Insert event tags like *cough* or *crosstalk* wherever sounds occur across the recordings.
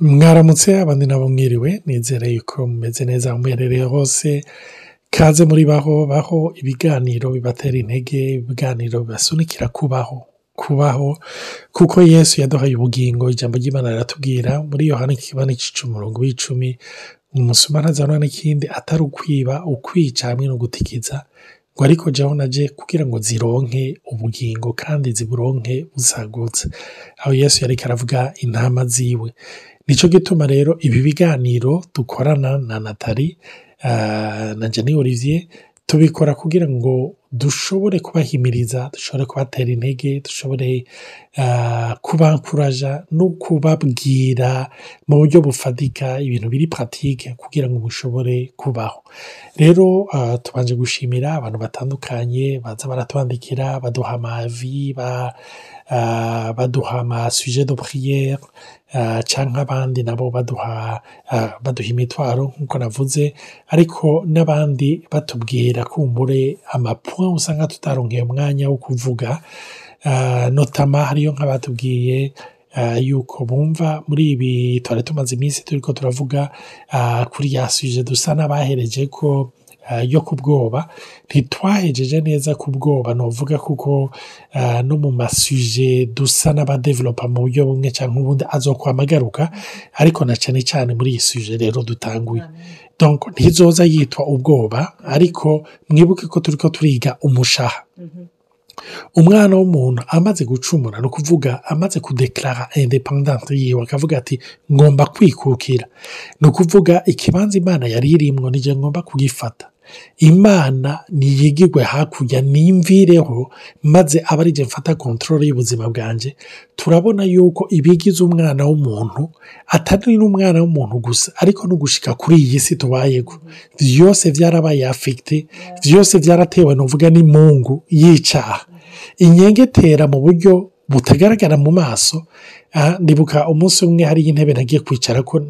mwaramutse abandi nabo mwiriwe nizere yuko mumeze neza aho hose kaze muri baho baho ibiganiro bibatera intege ibiganiro bibasunikira kubaho kubaho kuko yesu yaduhaye ubugingo ijambo ry'imana riratubwira muri yohani ikibani cy'umurongo w'icumi umusuma ntazabona n'ikindi atari ukwiba ukwica hamwe no gutikiza ngo ariko jyaho naje kugira ngo zironke ubugingo kandi ziburonke busagutse aho yesu yari aravuga intama ziwe. Ni cyo gituma rero ibi biganiro dukorana na natali na jeni olivier tubikora kugira ngo dushobore kubahimiriza dushobore kubatera intege dushobore kubankuraja no kubabwira mu buryo bufatika ibintu biri paratike kugira ngo mushobore kubaho. Rero tubanje gushimira abantu batandukanye baza baratwandikira baduha amavi baduha amasuje do puriyeri cyangwa abandi nabo baduha baduha imitwaro nk'uko navuze ariko n'abandi batubwira kumbure amapuwa usanga tutaronkeye umwanya wo kuvuga notama hariyo nk'abatubwiye yuko bumva muri ibi twari tumaze iminsi turi ko turavuga kuri ya suje dusa n'abahereje ko yo ku bwoba ntitwahejeje neza ku bwoba nuvuga kuko no mu masuje dusa n'abadevelopa mu buryo bumwe cyangwa ubundi azokwama agaruka ariko na cyane cyane muri iyi suje rero dutanguye. Ntizoza yitwa ubwoba ariko mwibuke ko turi ko turiga umushaha. Umwana w'umuntu amaze gucumura ni ukuvuga amaze kudekarara independante yiwe akavuga ati ngomba kwikukira. Ni ukuvuga ikibanza imana yari irimwo nije ngomba kugifata. Imana niyigirwe hakurya nimvireho maze aba ari mfata kontorore y'ubuzima bwanjye turabona yuko ibigize umwana w'umuntu atari n'umwana w'umuntu gusa ariko no gushika kuri iyi si tubayeho byose byarabaye afegite byose byaratewe nuvuga n'imungu yicaha. Inyengetera mu buryo butagaragara mu maso ndibuka umunsi umwe hariyo intebe nagiye kwicara ko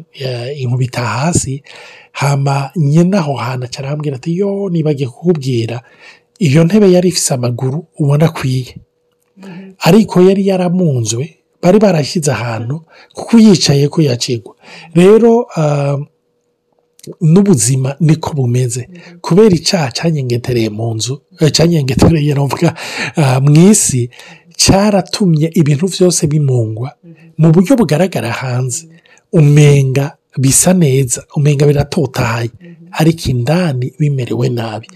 inkubita hasi hama nyine aho hantu arambwira ati yo nibagiye kukubwira iyo ntebe yari ifite amaguru ubona akwiye. Ariko yari yaramunzwe bari barashyize ahantu kuko uyicaye ko yacigwa rero n'ubuzima niko bumeze. Kubera icyaha cyanyengetereye mu nzu cyanyengetereye mu isi cyaratumye ibintu byose bimungwa mu buryo bugaragara hanze. Umenga bisa neza umenga biratotahaye. Ariko indani bimerewe nabi.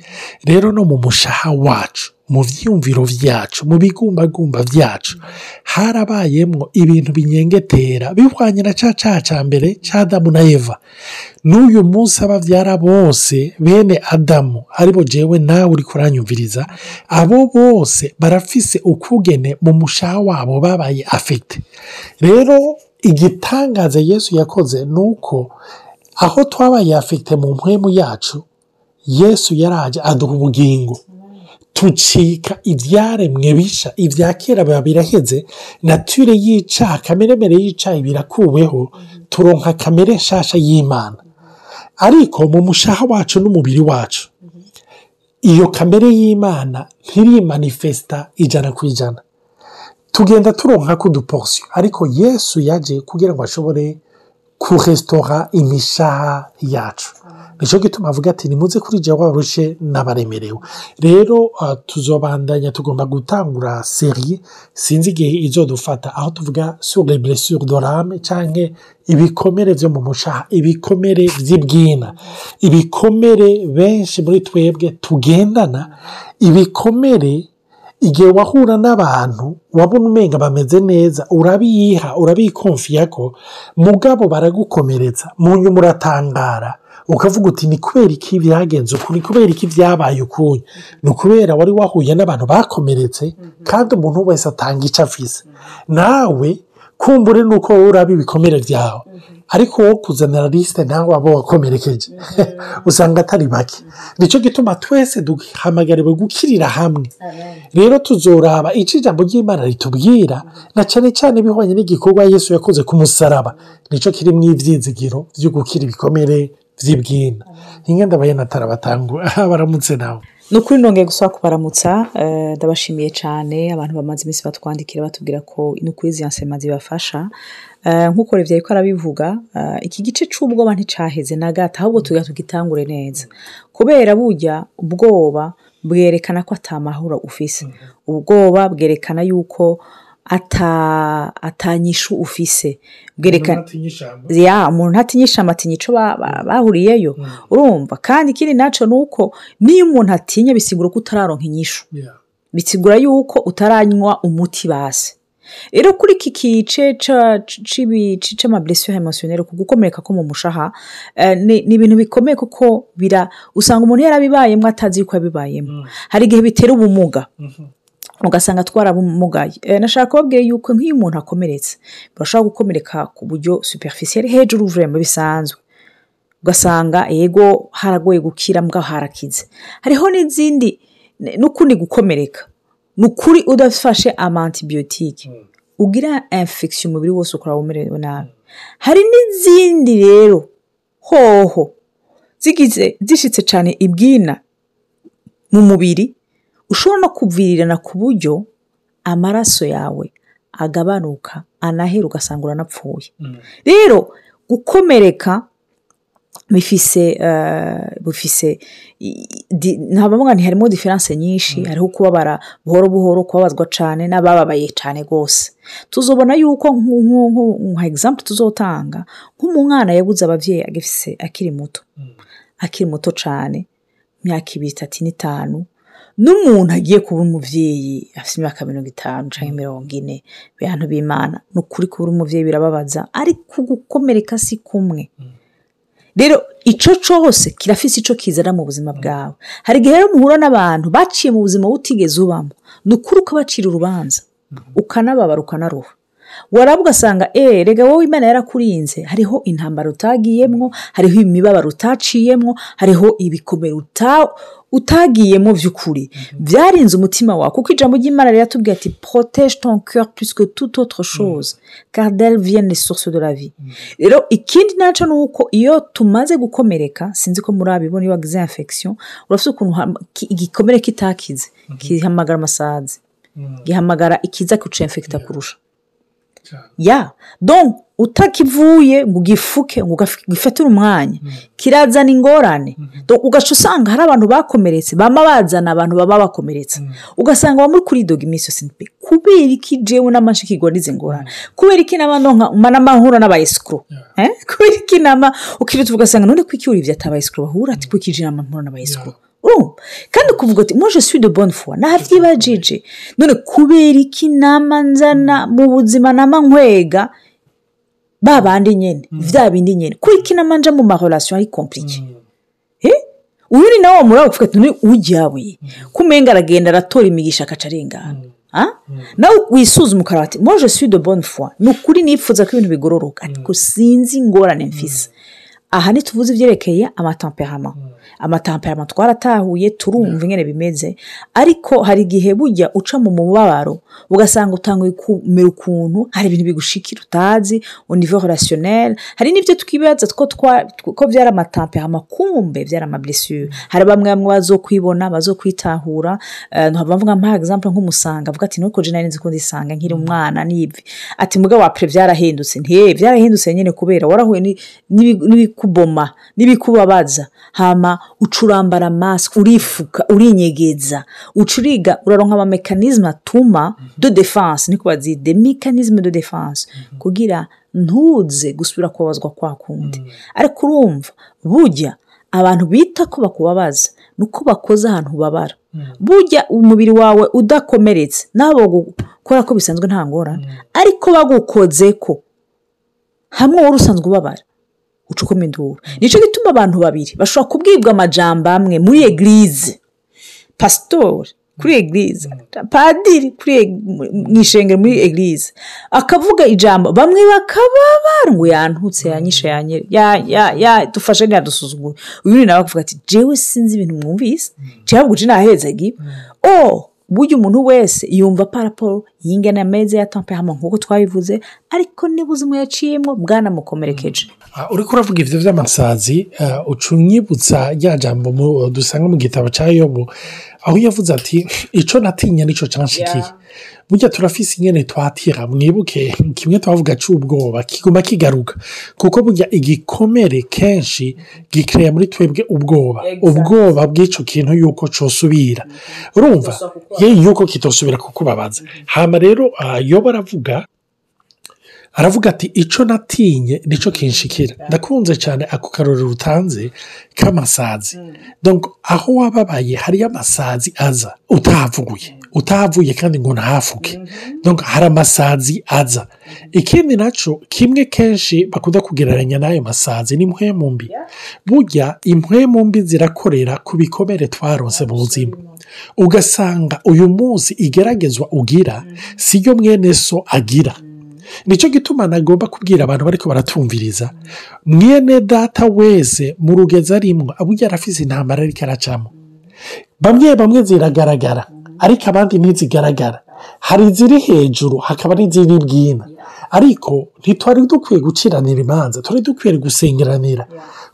Rero no mu mushaha wacu mu byiyumviro byacu mu bigumbagumba byacu harabayemo ibintu binyengetera bihwanye na cya cyaha cya mbere cya adamu na eva. N'uyu munsi ababyara bose bene adamu ari bo jewe nawe uri kuranyumviriza abo bose barafise ukugene mu mushaha wabo babaye afite. Rero igitangaza yesu yakoze ni uko aho twabaye afite mu mpwemu yacu yesu yaraje aduha ubugingo. Tucika ibyaremwe bisha ibya kera biba biraheze nature yicaha kameremere yicaye birakuweho turonka kamere nshasha y'imana. Ariko mu mushaha wacu n'umubiri wacu iyo kamere y'imana ntirimanifesita ijana ku ijana. Tugenda turonka kuduporosiyo ariko yesu yaje kugira ngo ashobore kurestora imishaha yacu. Nicyo gituma avuga ati nimuze kuri jya warushe n'abaremerewe. Rero tuzobandanya tugomba gutangura seri sinzi igihe izo dufata aho tuvuga sure blessure dorame cyangwa ibikomere byo mu mushaha ibikomere by'ibwina ibikomere benshi muri twebwe tugendana ibikomere igihe wahura n'abantu wabona umenga bameze neza urabiyiha urabikomfiya ko mugabo baragukomeretsa mu nyuma uratangara ukavuga uti ni kubera iki byagenze uku ni kubera iki byabaye ukuye ni ukubera wari wahuye n'abantu bakomeretse kandi umuntu wese atanga icyo afise. Nawe kumbure ni uko wowe uraba ibikomere byawe ariko wowe kuzanira lisite nawe waba wakomerekeje. *laughs* Usanga atari bake. Nicyo gituma twese duhamagariwe gukirira hamwe. Rero tuzoraba icyo ijambo ry'imana ritubwira na cyane cyane bihwanye n'igikorwa yesu yakoze ku musaraba. Nicyo kiri mu ibyizigiro byo gukira ibikomere by'ibwina ingenda abayenatara batangwa *laughs* baramutse nawe. Ni ukuri nongeye gusaba kubaramutsa ndabashimiye cyane abantu bamaze iminsi batwandikira batubwira ko ni ukuri izi nsema zibafasha. Eh, nk'uko revye ariko arabivuga eh, iki gice c'ubwoba nticaheze na gato ahubwo tugira tugitangure neza. Kubera burya ubwoba bwerekana ko ata mahoro ufise. Ubwoba bwerekana yuko ata atanyishu ufise bwerekana ya umuntu ntatinyisha amatinya ico ba- ba- bahuriyeyo. Urumva. Kandi ikindi naco ni uko niyo umuntu atinya bisigura ko utararonka inyishu. Bisigura yuko utaranywa umuti base rero kuri iki kice ca- cibi- c- c'amablessure emotionnelle ku gukomereka ko mu mushaha eh, ni ibintu bikomeye kuko usanga umuntu yarabibayemo atazi yuko yabibayemo hari igihe bitera ubumuga. Ugasanga twarabumugaye Eh, nashaka kubabwira yuko nk'iyo umuntu akomeretse birashobora gukomereka ku buryo superficiel hejuru vraiment bisanzwe ugasanga yego haragoye gukira mbwa harakize. Hariho n'izindi n'ukundi gukomereka. Ni ukuri udafashe ama antibiyotike ugira infection umubiri wose ukora umerewe nabi. Hari n'izindi rero hoho zigize zishitse cyane ibwina mu mubiri ushobora no kuvirirana ku buryo amaraso yawe agabanuka anahera ugasanga uranapfuye rero gukomereka bifise eh, bufise i- di- ntabavuga nti harimo diferanse nyinshi. Hariho kubabara buhoro buhoro kubabazwa cyane n'abababaye cyane rwose. Tuzobona yuko nka example tuzotanga nk'umwana yabuze ababyeyi agifise akiri muto. Akiri muto cyane imyaka ibiri itatu n'itanu n'umuntu agiye kuba umubyeyi afite imyaka mirongo itanu cyangwa mirongo ine bantu b'imana. Ni ukuri kuba umubyeyi birababaza ariko gukomereka si kumwe. Rero icyo cyose kirafise icyo kizana mu buzima bwawe. Hari igihe rero muhura n'abantu baciye mu buzima butigeze ubamo ni ukuri ukabacira urubanza ukanababara ukanaruha. Waraba ugasanga eee rega wowe imana yarakurinze. Hariho intambara utagiyemwo hariho imibabaro utaciyemwo hariho ibikomere uta- utagiyemo by'ukuri byarinze umutima wawe kuko ijambo ry'imana riratubwira ati protege ton cœur plus que toute autre chose car d'elle viennent les sources de la vie. Rero ikindi na cyo ni uko iyo tumaze gukomereka sinzi ko murabibona iyo wagize infection urafite ukuntu igikomere kitakize gihamagara amasazi gihamagara ikiza kuca infecta kurusha. Ya. Donc utakivuye ngo ugifuke ngo ugifatire umwanya. Kirazana ingorane. Donc ugaca usanga hari abantu bakomeretse bama bazana abantu baba bakomeretse. Ugasanga bamuri kuri doga iminsi yose. Kubera iki jewe n'amanshi kigwa n'izi ngorane? Kubera iki n'amahura n'abayesikuru eh? Kubera iki nama? Ukirita ugasanga none ko iki ivyo atabayesikuru bahura ati ko iki je nama mpura n'abayesikuru kandi kuvuga ati moi je suis de bonne foi. Navyibajije none kubera iki nama nzana mu buzima nama nkwega ba bandi nyene vya bindi nyene. Kuri iki nama nja mu marelation ari compliqué. Eh? uyu ni nawe muri abo ati none ujyawe? Kumenga aragenda aratora imigisha akaca arengana Ah? nawe wisuzuma ukaraba ati moi je suis de bonne foi. Ni ukuri nifuza ko ibintu bigororoka. Ariko sinzi ingorane mfise. Aha ntituvuze ibyerekeye amatemperama amatemperama twaratahuye turumva ingene bimeze. Ariko hari igihe bujya uca mu mubabaro ugasanga utanguye kumera ukuntu hari ibintu bigushikira utazi niveau relationnel. Hari n'ibyo twibaza ko byari amatemperama kumbe byari amablessure. Hari bamwe bamwe bazokwibona bazokwitahura. Eh, nkaba mvuga mpa example nk'umusanga. Avuga ati nuko je nari nzi ko ndisanga nkiri umwana n'ivi ati muga wapre byarahindutse ntiye byarahindutse nyine kubera warahuye ni- n'ibi- n'ibikuboma n'ibikubabaza. Hama ucurambara mask urifuka urinyegeza ucuriga uraronka ama mechanisme atuma de defense niko bazi de mechanisme de defense kugira ntuze gusubira kubabazwa kwa kundi. Ariko urumva burya abantu bita ko bakubabaza ni uko bakoze ahantu ubabara. Burya umubiri wawe udakomeretse nabo gukora ko bisanzwe nta ngorane. Ariko bagukoze ko hamwe wari usanzwe ubabara. Uca ukoma induru ni cyo gituma abantu babiri bashobora kubwirwa amajambo amwe muri egirize pasitori kuri egirize padiri kuri mu ishengero muri egirize akavuga ijambo bamwe bakababara ngo yantutse yanyishe yanye ya- ya- ya- dufashe ntiyadusuzugure uyu nawe akavuga ati jewe sinzi ibintu mwumvise jewe ahubwo je nahezagiwe o burya umuntu wese yumva paraporo y'ingana ameze ya temperament nk'uko twabivuze ariko niba ubuzima yaciyemo bwanamukomerekeje. Ah, uriko uravuga ivyo vy'amasazi ah, uca unyibutsa rya jambo dusanga mu gitabo ca yobu. Aho yavuze ati icyo natinya ni cyo cyanshikiye burya turafise ingene twatira mwibuke kimwe twavuga cy'ubwoba kiguma kigaruka. Kuko burya igikomere kenshi gikereya muri twebwe ubwoba. Ubwoba bw'icyo kintu yuko cyosubira urumva? Ye yuko kitosubira kukubabaza hama rero ah, yoba aravuga aravuga ati icyo natinye ni cyo kinshikira. Ndakunze cyane ako karori utanze k'amasazi. Donc, aho wababaye hariyo amasazi aza utahavuguye. Utahavuye kandi ngo ntahafuke Donc, hari amasazi aza. Ikindi na cyo kimwe kenshi bakunda kugereranya n'ayo masazi ni impwemu mbi. Burya impwemu mbi zirakorera ku bikomere twaronse mu buzima. Ugasanga uyu munsi igeragezwa ugira siyo mwene so agira. Ni cyo gituma nagomba kubwira abantu bariko baratumviriza. Mwene data wese mu rugezi arimwo aburya arafise intambara ariko aracamo. Bamwe bamwe ziragaragara ariko abandi ntizigaragara. Hari iziri hejuru hakaba n'iziri bwina ariko ntitwari dukwiye guciranira imanza twari dukwiye gusengeranira.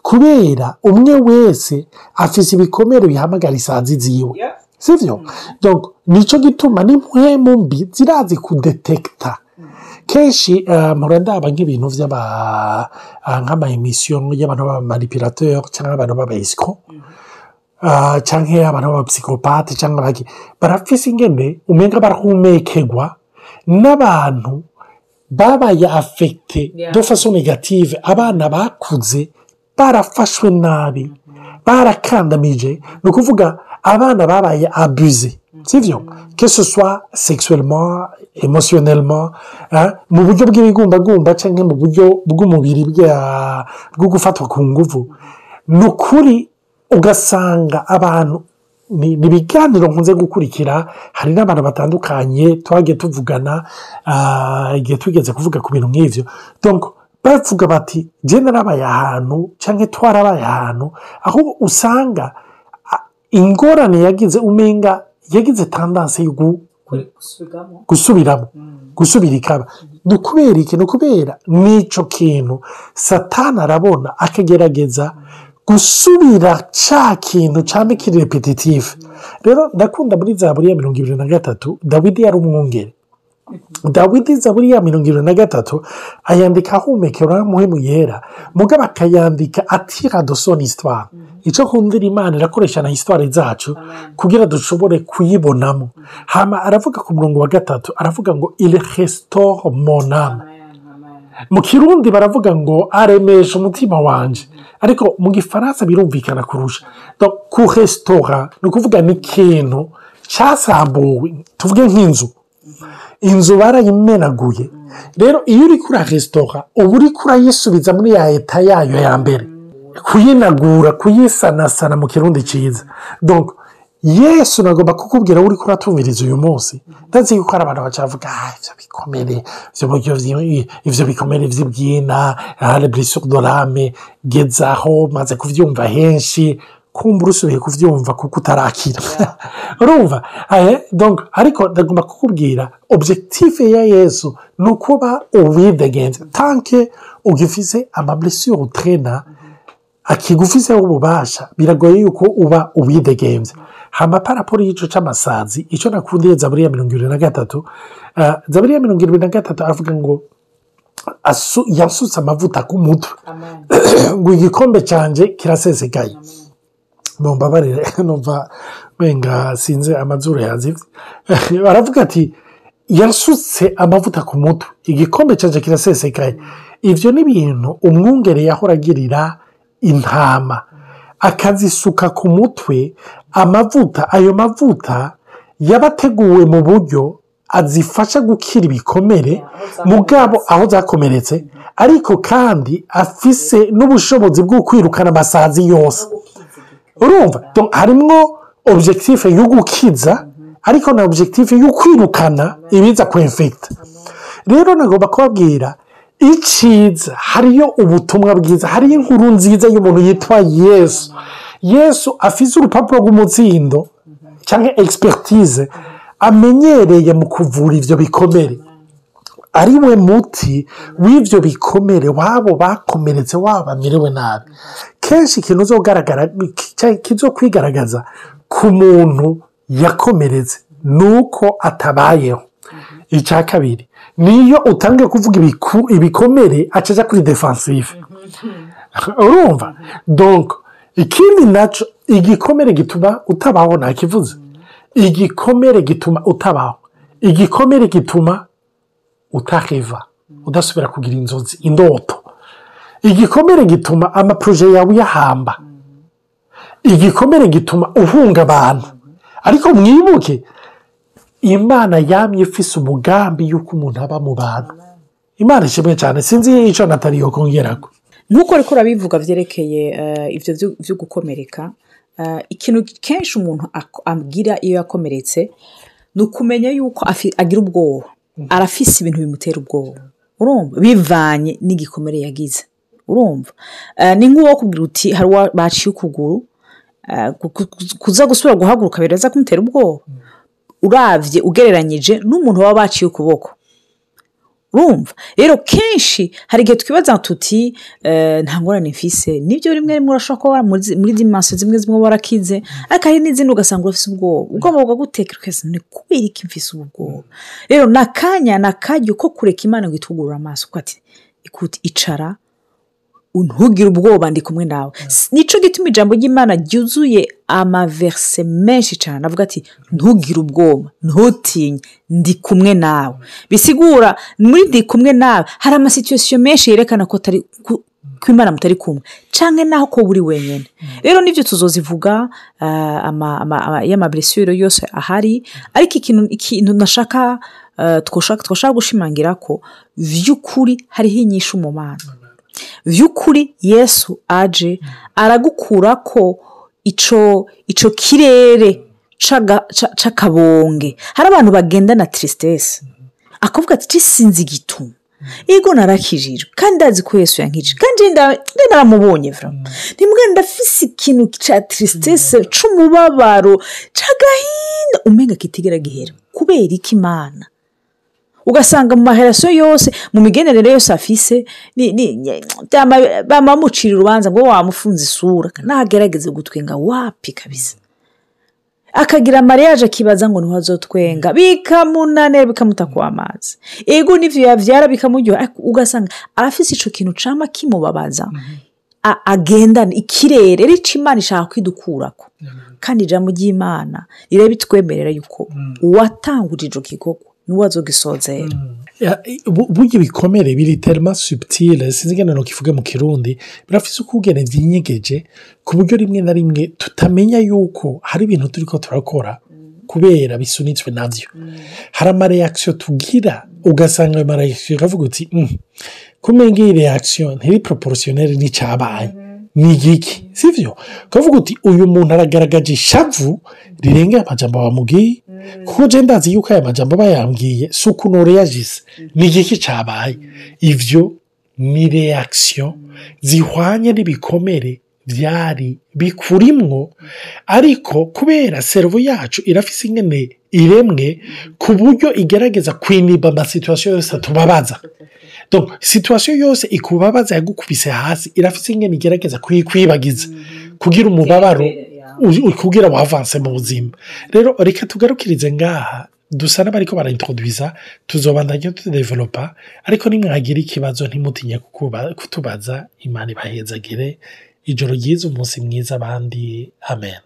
Kubera umwe wese afise ibikomere bihamagara isazi ziwe. Donc, ni cyo gituma n'impwemu mbi zirazi kudetekita kenshi eh, mpora ndaba nk'ibintu ah, nk'ama-emisiyo y'abantu b'abamanipirateri cyangwa abantu b'abayisiko ah, cyangwa abantu b'abapsikopate cyangwa barafise ingene umenga barahumekegwa n'abantu babaye afekite de façon negative abana bakuze barafashwe nabi. Barakandamije ni ukuvuga abana babaye abuze. Sibyo que ce soit sexuellement émotionnellement mu buryo bw'ibigumbagumba cyangwa mu buryo bw'umubiri bwo gufatwa ku nguvu ni ukuri ugasanga abantu ni ni ibiganiro nkunze gukurikira hari n'abantu batandukanye twagiye tuvugana ah, igihe tugeze kuvuga ku bintu nk'ibyo bavuga bati jye narabaye ahantu cyangwa twarabaye ahantu? Aho usanga ah, ingorane yagize umenga yagize tandanse yo gu- gusubiramo. gusubira ikaba ni ukubera iki? Ni ukubera n'icyo kintu satana arabona akagerageza gusubira cya kintu cyangwa kiri repetitifu rero ndakunda muri za buriya mirongo ibiri na gatatu dawidi yari umwungere dawidi za buriya mirongo irindwi na gatatu ayandika ahumekera muhemu yera. Mugabo akayandika atira dosoni isitwara icyo nkundira imana irakoresha na hisitwari zacu kugira dushobore kuyibonamo. Hama aravuga ku murongo wa gatatu aravuga ngo iri resitoro monama mu kirundi baravuga ngo aremesha umutima wanjye ariko mu gifaransa birumvikana kurusha. Donc, kuresitora ni ukuvuga ni ikintu cyasambuwe tuvuge nk'inzu. Inzu barayimenaguye. Rero iyo uri kuri resitora uba uri kurayisubiza muri ya leta yayo ya mbere. Kuyinagura kuyisanasana mu kirundi cyiza yesu nagomba kukubwira uri kuratumviriza uyu munsi. Ndazi yuko hari abantu bacavuga ah ibyo bikomere ibyo bikomere by'ibyina reburisio dorame gezaho maze kubyumva henshi. Kumbura usubiye kubyumva kuko utarakira *laughs* urumva? Eh, ariko ndagomba kukubwira objective ya yesu ni ukuba uwidegenza tanke ugifise amablessure utrena akigufiseho ububasha biragoye yuko uba uwidegenza hama paraporo y'ico c'amasazi icyo nakundiye zaburiya mirongo irindwi na gatatu. Uh, zaburiya mirongo irindwi na gatatu aravuga ngo asu- yasutse amavuta ku mutwe. *coughs* Ngo igikombe cyanjye kirasesekaye. Mumbabarire numva wenga sinze amazuru yazivye baravuga ati yasutse amavuta ku mutwe. Igikombe cyanjye kirasesekaye ivyo ni ibintu umwungere yahora agirira intama. Akazisuka ku mutwe amavuta ayo mavuta yabateguwe mu buryo azifasha gukira ibikomere mugabo aho zakomeretse ariko kandi afise n'ubushobozi bwo kwirukana amasazi yose. Urumva? Donc, harimwo objective yo gukiza ariko na objective yo kwirukana ibiza kwemfekita rero nagomba kubabwira icyiza hariyo ubutumwa bwiza hariyo inkuru nziza y'umuntu yitwa yesu. Yesu afise urupapuro rw'umutsindo cyangwa expertise amenyereye mu kuvura ibyo bikomere. Ari we muti w'ibyo bikomere wabo bakomeretse waba bamerewe nabi. Kenshi ikintu kizo kwigaragaza ku muntu yakomeretse ni uko atabayeho. Icya kabiri niyo utangiye kuvuga ibikomere acaja kuri defansive urumva? Donc ikindi na cyo igikomere gituma utabaho ntakivuze. Igikomere gituma utabaho. Igikomere gituma utaheva udasubira kugira inzozi indoto. Igikomere gituma amaporoje yawe uyahamba igikomere gituma uhunga abantu. Ariko mwibuke imana yamye ifise umugambi y'uko umuntu aba mu bantu. Imana ishimwe cyane. Sinzi icyo natali yo kongerako nk'uko ariko urabivuga byerekeye eh, ibyo byo- gukomereka eh, ikintu kenshi umuntu abwira iyo yakomeretse ni ukumenya yuko agira ubwoba. Arafise ibintu bimutera ubwoba. Urumva? Bivanye n'igikomere yagize. Urumva? Eh, ni nk'uwo kubwira uti hari uwa baciye ukuguru eh, ku- ku- kuza gusubira guhaguruka biraza kumutera ubwoba. Uravye ugereranyije n'umuntu baba baciye ukuboko. Urumva. Rero kenshi hari igihe twibaza tuti eh, nta ngorane mfise. Nibyo rimwe rimwe urashobora kuba muri- dimansiyo zimwe zimwe warakize ariko hari n'izindi ugasanga urafise ubwoba. Ubwoba bukagutekera ukese ni kubera iki mfise ubu bwoba rero ni akanya ni akaryo ko kureka imana ngo itugurure amaso ati ikuti icara ntugire ubwoba ndi kumwe nawe. Nico gituma ijambo ry'imana ryuzuye amaverse menshi cyane avuga ati ntugire ubwoba ntutinye ndi kumwe nawe. Bisigura muri ndi kumwe nawe hari amasituwasiyo menshi yerekana ko atari ku- ko imana mutari kumwe. Cyangwa naho ko uri wenyine rero ni byo tuzozivuga ama- y'amablessure yose ahari. Ariko ikintu ikintu nashaka twoshaka twashaka gushimangira ko by'ukuri hariho inyishu mu mana. By'ukuri yesu aje aragukura ko ico kirere c'akabonge. Hari abantu bagendana tirisitesi akavuga ati sinzi igituma. Ego narakijijwe. Kandi ndazi ko yesu yankije kandi naramubonye vurama rimwe ndafise ikintu ca tirisitesi c'umubabaro c'agahinda. Umenga kitigera gihera. Kubera iki imana? Ugasanga mu maherasiyo yose mu migenere yose afise bamamucira urubanza ngo wamufunze isura. Nagerageze gutwenga wapi kabisa. Akagira mariage akibaza ngo ni ho azotwenga. Bikamunanira bikamutakwa amazi. Ego n'ivyo yavyara bikamuryoha. Ugasanga arafise ico kintu cama kimubabaza. Agendana ikirere rica imana ishaka kwidukurako. Kandi ijambo ry'imana rirabitwemerera yuko uwatanguje ico gikorwa ni we azogisozera Ya, bu- burya ibikomere biri terima subitire sinzi ingene nokivuge mu kirundi birafise uko ugene vyinyegeje ku buryo rimwe na rimwe tutamenya yuko hari ibintu turiko turakora kubera bisunitswe navyo. Hari amareakisiyo tugira ugasanga ayo mareakisiyo ukavuga uti "Mm, kumenga iyi reakisiyo ntiri poroporosiyoneri n'icabaye ni igiki sivyo? Ukavuga uti uyu muntu aragaragaje ishavu rirengera amajambo bamubwiye kuko je ndazi yuko aya majambo bayambwiye si ukuntu yagize ni igiki cabaye ivyo ni reakisiyo zihwanye n'ibikomere byari bikurimwo. Ariko kubera servo yacu irafise ingene iremwe ku buryo igerageza kwiniba amasituwasiyo yose atubabaza. Donc situwasiyo yose ikubabaza yagukubise hasi irafise ingene igerageza kuyikwibagiza kugira umubabaro u- u- kugira wavanse mu buzima. Rero reka tugarukirize ngaha. Dusa n'abariko baraintroduisa tuzobandanya tudevelopa ariko nimwagira ikibazo ntimutinye kutubaza imana ibahezagire. Ijoro ryiza umunsi mwiza abandi amen.